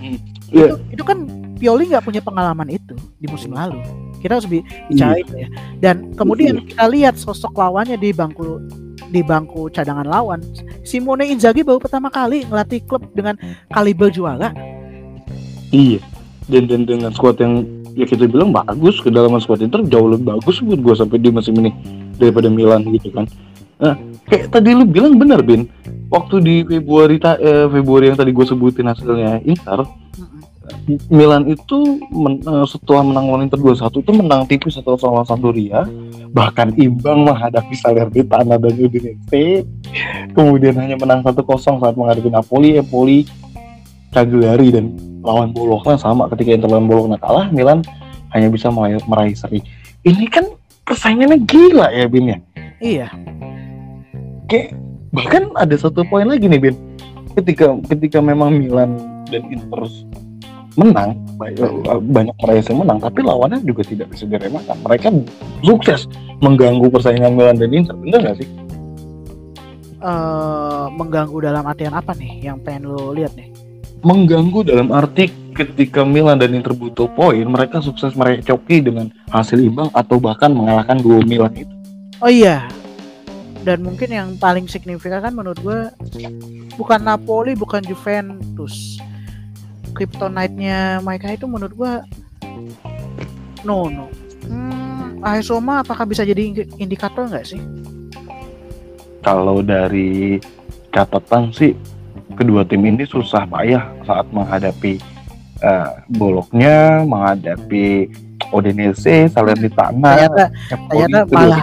Hmm. Yeah. Itu, itu kan Pioli nggak punya pengalaman itu di musim lalu kita harus bicara iya. ya dan kemudian iya. kita lihat sosok lawannya di bangku di bangku cadangan lawan Simone Inzaghi baru pertama kali ngelatih klub dengan kaliber juara. Iya. Dan, dan dengan squad yang ya kita bilang bagus kedalaman squad Inter jauh lebih bagus buat gue sampai di musim ini daripada Milan gitu kan. Nah kayak tadi lu bilang benar Bin. Waktu di Februari eh, Februari yang tadi gue sebutin hasilnya Inter Milan itu men, uh, setelah menang lawan Inter 2-1 itu menang tipis atau sama Sampdoria. Bahkan imbang menghadapi Salernitana dan Udinese. Kemudian hanya menang 1-0 saat menghadapi Napoli, Empoli, Cagliari dan lawan Bologna sama ketika Inter lawan Bologna kalah Milan hanya bisa meraih, meraih seri. Ini kan persaingannya gila ya Bin ya? Iya. Kayak bahkan ada satu poin lagi nih Bin. Ketika ketika memang Milan dan Inter menang eh, banyak meraih menang tapi lawannya juga tidak bisa diremehkan mereka sukses mengganggu persaingan Milan dan Inter benar nggak sih? Uh, mengganggu dalam artian apa nih yang pengen lo lihat nih? Mengganggu dalam arti ketika Milan dan Inter butuh poin mereka sukses merecoki dengan hasil imbang atau bahkan mengalahkan dua Milan itu. Oh iya. Dan mungkin yang paling signifikan kan menurut gue bukan Napoli bukan Juventus kryptonite-nya mereka itu menurut gua no no. Hmm, Aesoma apakah bisa jadi indikator nggak sih? Kalau dari catatan sih kedua tim ini susah payah saat menghadapi uh, boloknya, menghadapi Odinese, Salernitana. Ternyata, ternyata malah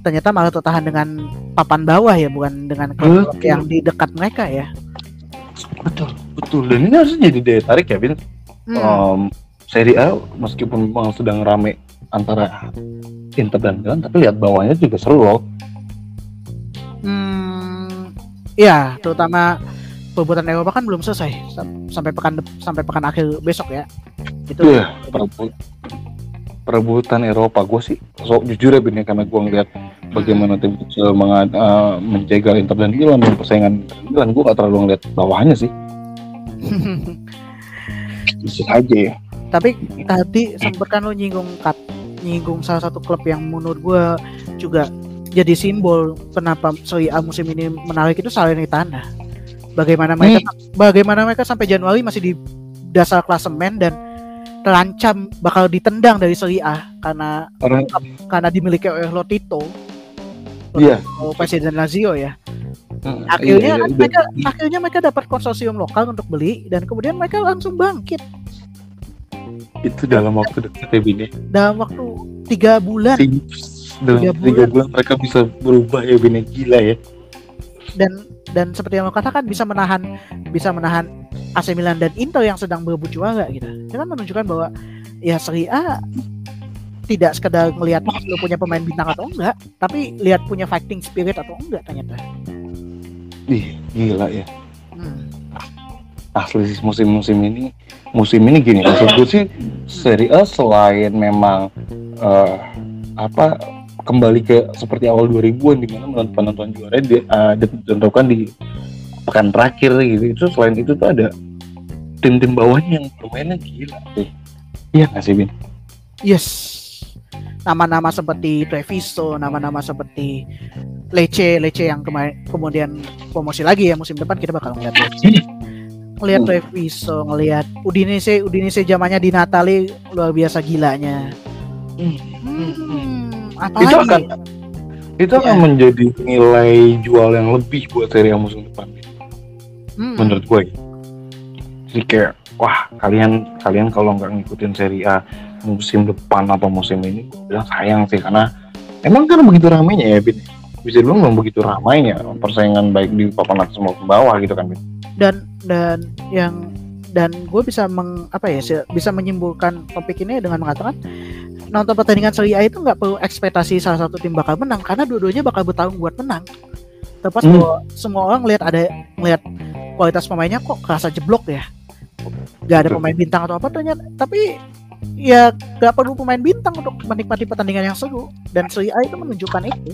ternyata malah tertahan dengan papan bawah ya, bukan dengan klub yang di dekat mereka ya. Betul, betul. Dan ini harusnya jadi daya tarik ya, Bin. Hmm. Um, seri A meskipun memang sedang rame antara Inter dan Milan, tapi lihat bawahnya juga seru loh. Hmm, ya, terutama perbuatan Eropa kan belum selesai sampai pekan sampai pekan akhir besok ya. Itu ya, perebutan Eropa. Gue sih so, jujur ya Bin ya, karena gue ngeliat bagaimana tim kecil uh, menjegal Inter dan Milan dan persaingan Milan gue gak terlalu ngeliat bawahnya sih. Bisa aja ya. Tapi tadi sempat kan lo nyinggung kat, nyinggung salah satu klub yang menurut gue juga jadi simbol kenapa Serie A musim ini menarik itu Salernitana. Bagaimana mereka bagaimana mereka sampai Januari masih di dasar klasemen dan terancam bakal ditendang dari Serie A karena karena karena dimiliki oleh Lotito. Iya. Lotito, Presiden Lazio ya. uh, Akhirnya iya, iya, mereka akhirnya mereka dapat konsorsium lokal untuk beli dan kemudian mereka langsung bangkit itu dalam waktu dekat ya Bin ya dalam waktu tiga bulan Tiga- dalam Tiga tiga bulan mereka bisa berubah ya Bin ya. gila ya dan dan seperti yang lo katakan bisa menahan bisa menahan AC Milan dan Inter yang sedang berebut juara gitu. Itu kan menunjukkan bahwa ya Serie A tidak sekedar melihat lo punya pemain bintang atau enggak, tapi lihat punya fighting spirit atau enggak ternyata. Ih, gila ya Hmm. asli sih musim-musim ini musim ini gini maksud gue sih Serie A selain memang eh, apa kembali ke seperti awal 2000-an di mana menonton penonton juara di, eh, ditentukan di pekan terakhir gitu itu selain itu tuh ada tim-tim bawahnya yang permainnya gila sih iya nggak sih Bin? Yes. Nama-nama seperti Treviso, nama-nama seperti Lece, Lece yang kemarin kemudian promosi lagi ya musim depan kita bakal ngeliat Lece. Ngeliat Hmm. Treviso, ngeliat Udinese, Udinese zamannya di Natali luar biasa gilanya. Hmm. Hmm, apa itu akan itu akan Iya. menjadi nilai jual yang lebih buat Serie A musim depan. Hmm, menurut gue jadi kayak wah kalian kalian kalau nggak ngikutin Serie A musim depan atau musim ini gue bilang sayang sih karena emang kan begitu ramainya ya Bin. Bisa dibilang memang begitu ramainya persaingan baik di papan atas maupun bawah gitu kan Bin. Dan dan yang dan gue bisa meng apa ya bisa menyimpulkan topik ini dengan mengatakan nonton pertandingan Serie A itu nggak perlu ekspektasi salah satu tim bakal menang karena dua-duanya bakal bertarung buat menang. Terpas Hmm. bahwa semua orang lihat ada melihat kualitas pemainnya kok kerasa jeblok ya. Gak ada pemain bintang atau apa ternyata tapi ya gak perlu pemain bintang untuk menikmati pertandingan yang seru dan Serie A itu menunjukkan itu.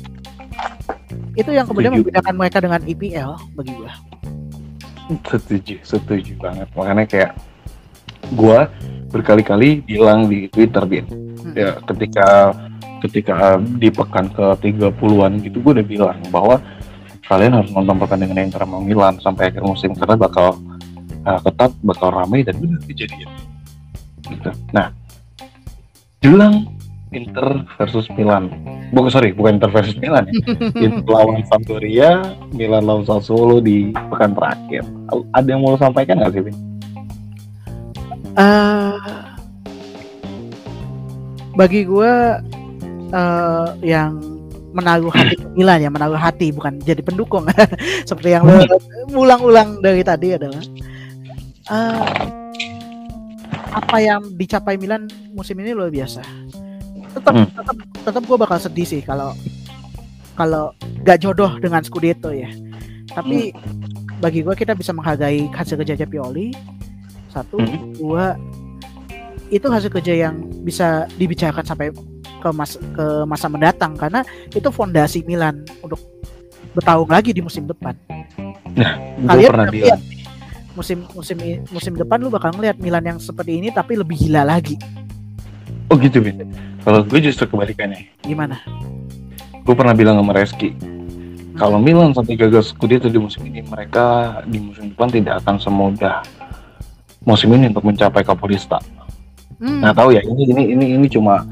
Itu yang kemudian Setuju. membedakan mereka dengan IPL bagi gue. setuju setuju banget makanya kayak gue berkali-kali bilang di Twitter Bin Hmm. ya ketika ketika di pekan ke 30-an gitu gue udah bilang bahwa kalian harus nonton pertandingan Inter sama Milan sampai akhir musim karena bakal uh, ketat, bakal ramai dan benar kejadian. Gitu. Nah, jelang Inter versus Milan. Bukan sorry, bukan Inter versus Milan ya. Inter lawan Sampdoria, Milan lawan Sassuolo di pekan terakhir. Ada yang mau lo sampaikan nggak sih, Vin? Eh bagi gue eh yang menaruh hati ke Milan ya menaruh hati bukan jadi pendukung. Seperti yang lo ulang-ulang dari tadi adalah eh, apa yang dicapai Milan musim ini luar biasa. Tetap Hmm. tetap tetap gue bakal sedih sih kalau kalau gak jodoh dengan Scudetto ya. Tapi bagi gue kita bisa menghargai hasil kerja Pioli satu Hmm. dua itu hasil kerja yang bisa dibicarakan sampai ke mas ke masa mendatang karena itu fondasi Milan untuk bertarung lagi di musim depan. Gue Kalian pernah lihat musim musim musim depan lu bakal ngeliat Milan yang seperti ini tapi lebih gila lagi. Oh gitu, Vin. Kalau gue justru kebalikannya. Gimana? gue pernah bilang sama Reski kalau Milan sampai gagal Scudetto di musim ini mereka di musim depan tidak akan semudah musim ini untuk mencapai Kapolista. Hmm, Nggak tahu ya ini ini ini ini cuma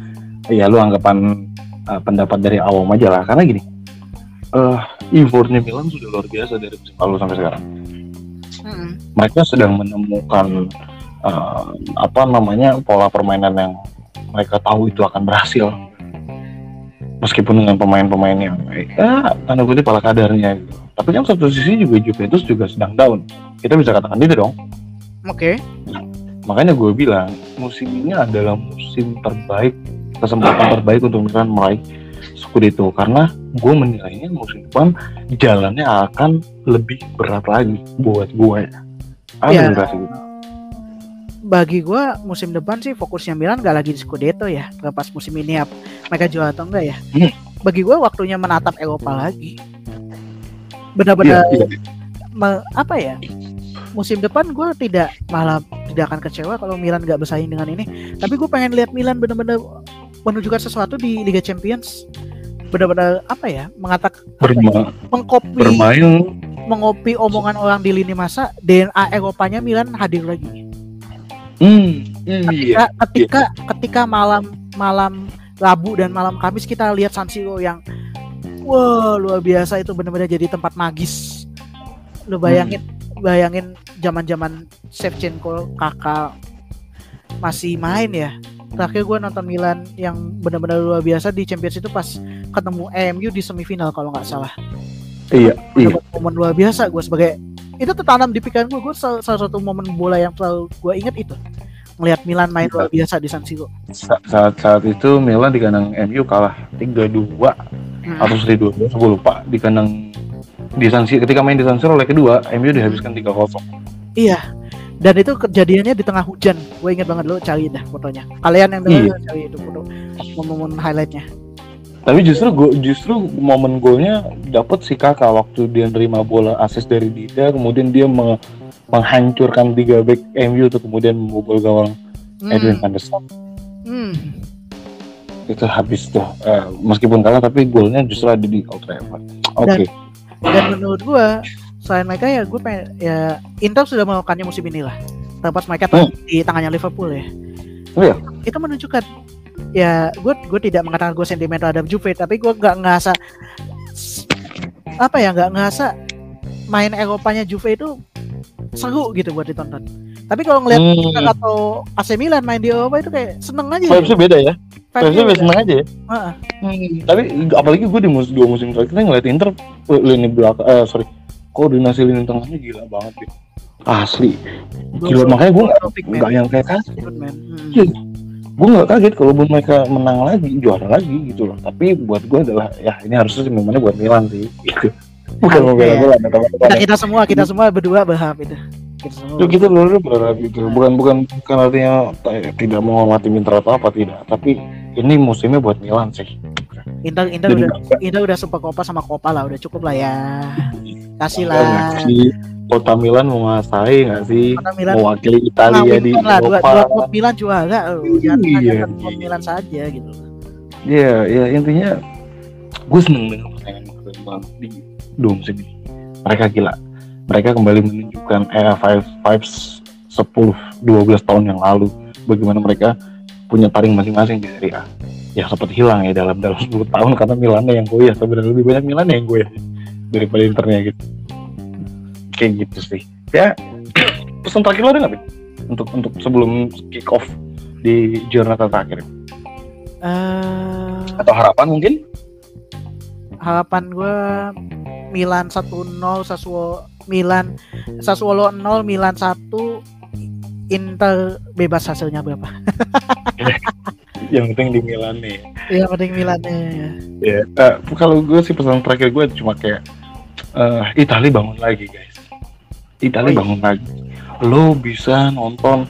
ya lu anggapan uh, pendapat dari awam aja lah karena gini eh effortnya Milan sudah luar biasa dari musim lalu sampai sekarang. hmm, Mereka sedang menemukan uh, apa namanya pola permainan yang mereka tahu itu akan berhasil meskipun dengan pemain-pemain yang ya tanda kutip pala kadarnya gitu. Tapi kan satu sisi juga Juventus juga sedang down. Kita bisa katakan itu dong. Oke. Makanya gue bilang musim ini adalah musim terbaik, kesempatan terbaik untuk Milan meraih Scudetto karena gue menilainya musim depan jalannya akan lebih berat lagi buat gue. Iya. yang rasa gitu. bagi gue musim depan sih fokusnya Milan gak lagi di Scudetto ya pas musim ini ya mereka jual atau enggak ya Hmm. bagi gue waktunya menatap Eropa lagi benar-benar iya. me- apa ya musim depan gue tidak malah tidak akan kecewa kalau Milan nggak bersaing dengan ini. Tapi gue pengen lihat Milan benar-benar menunjukkan sesuatu di Liga Champions. Benar-benar apa ya mengatakan Berma- mengkopi bermain. mengopi omongan orang di lini masa DNA Eropanya Milan hadir lagi. Hmm, iya. ketika ketika ketika malam malam Rabu dan malam Kamis kita lihat San Siro yang wah luar biasa itu benar-benar jadi tempat magis. Lu bayangin bayangin zaman-zaman Shevchenko kakak masih main ya. Terakhir gue nonton Milan yang benar-benar luar biasa di Champions itu pas ketemu MU di semifinal kalau nggak salah. Iya iya. momen luar biasa gue sebagai itu tertanam di pikiran gue gue salah, salah satu momen bola yang selalu gue ingat itu. Melihat Milan main luar biasa di San Siro. Sa- saat saat itu Milan di kandang MU kalah 3-2 atau seri 2 gue lupa. Di kandang di San Siro ketika main di San Siro leg kedua MU dihabiskan 3-0 Iya. Dan itu kejadiannya di tengah hujan. Gue inget banget lo cari dah fotonya. Kalian yang Iya. dengar cari itu foto momen highlightnya. tapi justru go, justru momen golnya dapat si kakak waktu dia nerima bola asis dari Dida kemudian dia me- menghancurkan tiga back MU tuh kemudian membobol gawang Edwin van der Sar. Hmm. itu habis tuh Eh, meskipun kalah tapi golnya justru ada di Old Trafford oke Dan- Dan menurut gue selain mereka ya gue pengen ya Inter sudah melakukannya musim ini lah. Terlepas mereka Hmm. di tangannya Liverpool ya. Oh iya? Itu menunjukkan ya gue gue tidak mengatakan gue sentimental terhadap Juve tapi gue nggak ngerasa apa ya nggak ngerasa main Eropanya Juve itu seru gitu buat ditonton. Tapi kalau ngeliat Hmm. Inter atau AC Milan main di Eropa itu kayak seneng aja. vibesnya beda ya Vibes-nya beda. seneng aja ya Heeh. Hmm, tapi apalagi gue di mus dua musim terakhir ngeliat Inter eh, lini belakang eh sorry koordinasi lini tengahnya gila banget ya? Asli. Gila makanya gue nggak yang kayak kaget. Hmm. Iya. gue nggak kaget kalau buat mereka menang lagi juara lagi gitu loh. Tapi buat gue adalah ya ini harusnya sih momennya buat Milan sih gitu. Bukan mau bela. Milan teman-teman kita kita semua kita semua berdua berharap itu. Kita semua. Itu kita berharap gitu bukan bukan bukan artinya tidak mau mati Inter atau apa tidak. Tapi ini musimnya buat Milan sih Inter Inter Jadi udah. Inter udah super Copa sama Copa lah udah cukup lah ya kasih lah kota Milan menguasai nggak sih Milan mewakili Italia di ngawinkan lah dua, Eropa dua klub Milan juara loh jangan Iya. klub Milan saja gitu Iya, ya intinya gue seneng dengan keren banget di dua musim ini. Mereka gila. Mereka kembali menunjukkan era five vibes 10 12 tahun yang lalu bagaimana mereka punya taring masing-masing di Serie A. Ya sempat hilang ya dalam dalam 10 tahun karena Milannya yang goyah sebenarnya lebih banyak Milan yang goyah daripada Internya gitu. Kayak gitu sih. Ya pesan terakhir lo ada nggak untuk untuk sebelum kick off di Giornata terakhir eh atau harapan mungkin? harapan gue Milan 1-0 Sassuolo Milan Sassuolo 0 Milan 1 Inter bebas hasilnya berapa? Yang penting di Milan nih. Yang penting Milannya ya eh, kalau gue sih pesan terakhir gue cuma kayak eh Itali bangun lagi guys. Itali Oh, iya. bangun lagi. Lo bisa nonton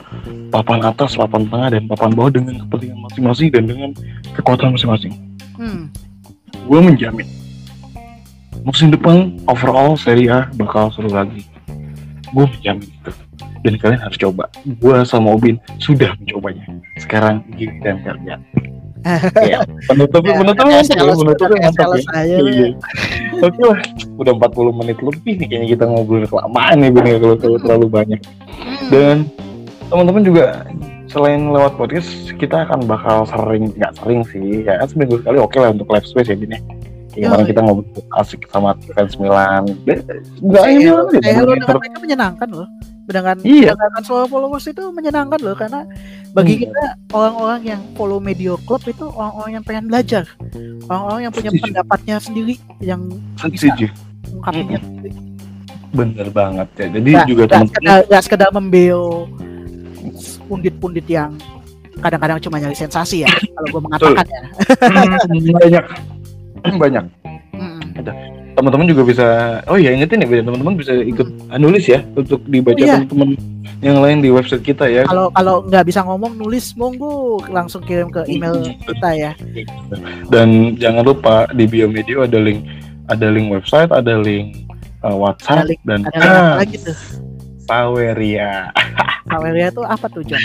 papan atas papan tengah dan papan bawah dengan kepentingan masing-masing dan dengan kekuatan masing-masing. Hmm. gue menjamin musim depan overall Serie A bakal seru lagi. Gue menjamin itu dan kalian harus coba gue sama Obin sudah mencobanya sekarang giliran kalian ya, penutupnya Ya, penutupnya mantap ya penutupnya mantap ya aja lu. Iya. Oke lah, udah 40 menit lebih nih kayaknya kita ngobrol kelamaan nih bener kalau kalau terlalu banyak. Hmm. Dan teman-teman juga selain lewat podcast kita akan bakal sering nggak sering sih ya kan seminggu sekali oke lah untuk live space ya gini. Kayak kemarin Yoi. kita ngobrol asik sama fans Milan. Enggak ini mereka menyenangkan loh dengan Iya. dengan followers itu menyenangkan loh karena bagi Hmm. kita orang-orang yang follow media club itu orang-orang yang pengen belajar orang-orang yang punya Setuju. pendapatnya sendiri yang Setuju. mengungkapinnya sendiri Bener banget ya. Jadi Nggak- juga teman-teman sekedar, nggak sekedar membeo pundit-pundit yang kadang-kadang cuma nyari sensasi ya kalau gue mengatakan ya banyak banyak Mm. Teman-teman juga bisa oh ya ingetin ya teman-teman bisa ikut nulis ya untuk dibaca Oh, iya. teman-teman yang lain di website kita ya. Kalau kalau nggak bisa ngomong nulis monggo langsung kirim ke email kita ya. Dan jangan lupa di biomedia ada link ada link website, ada link uh, WhatsApp Ada link- dan Ada apa lagi tuh? Saweria. Saweria tuh apa tuh John?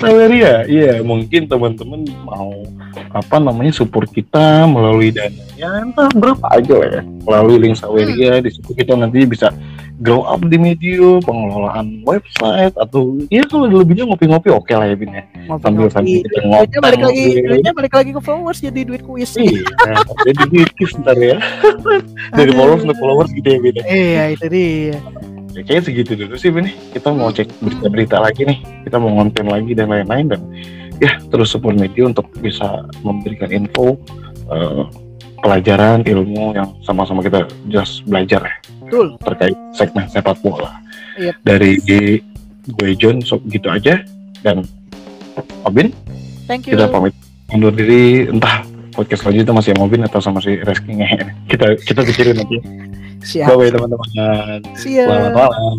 Saweria, iya mungkin teman-teman mau apa namanya support kita melalui dananya entah berapa aja lah ya melalui link Saweria di situ kita nanti bisa grow up di media pengelolaan website atau ya kalau lebihnya ngopi-ngopi oke lah ya Bin ya sambil sambil Ngopi-ngopi. kita Duitnya balik lagi, ngopi duitnya balik lagi ke followers jadi duit kuis. iya jadi dikit ntar ya dari followers ke followers gitu ya Bin ya. Iya itu dia. Ya, kayaknya segitu dulu sih Bin kita mau cek berita-berita lagi nih. Kita mau konten lagi dan lain-lain. Dan ya terus support media untuk bisa memberikan info eh, pelajaran ilmu yang sama-sama kita just belajar ya. Betul. terkait segmen sepak bola. Yep. dari gue John so, gitu aja. Dan Obin Thank you. kita pamit undur diri. Entah podcast selanjutnya masih sama Obin atau sama si Reski kita kita pikirin nanti Siap. bye bye teman-teman selamat malam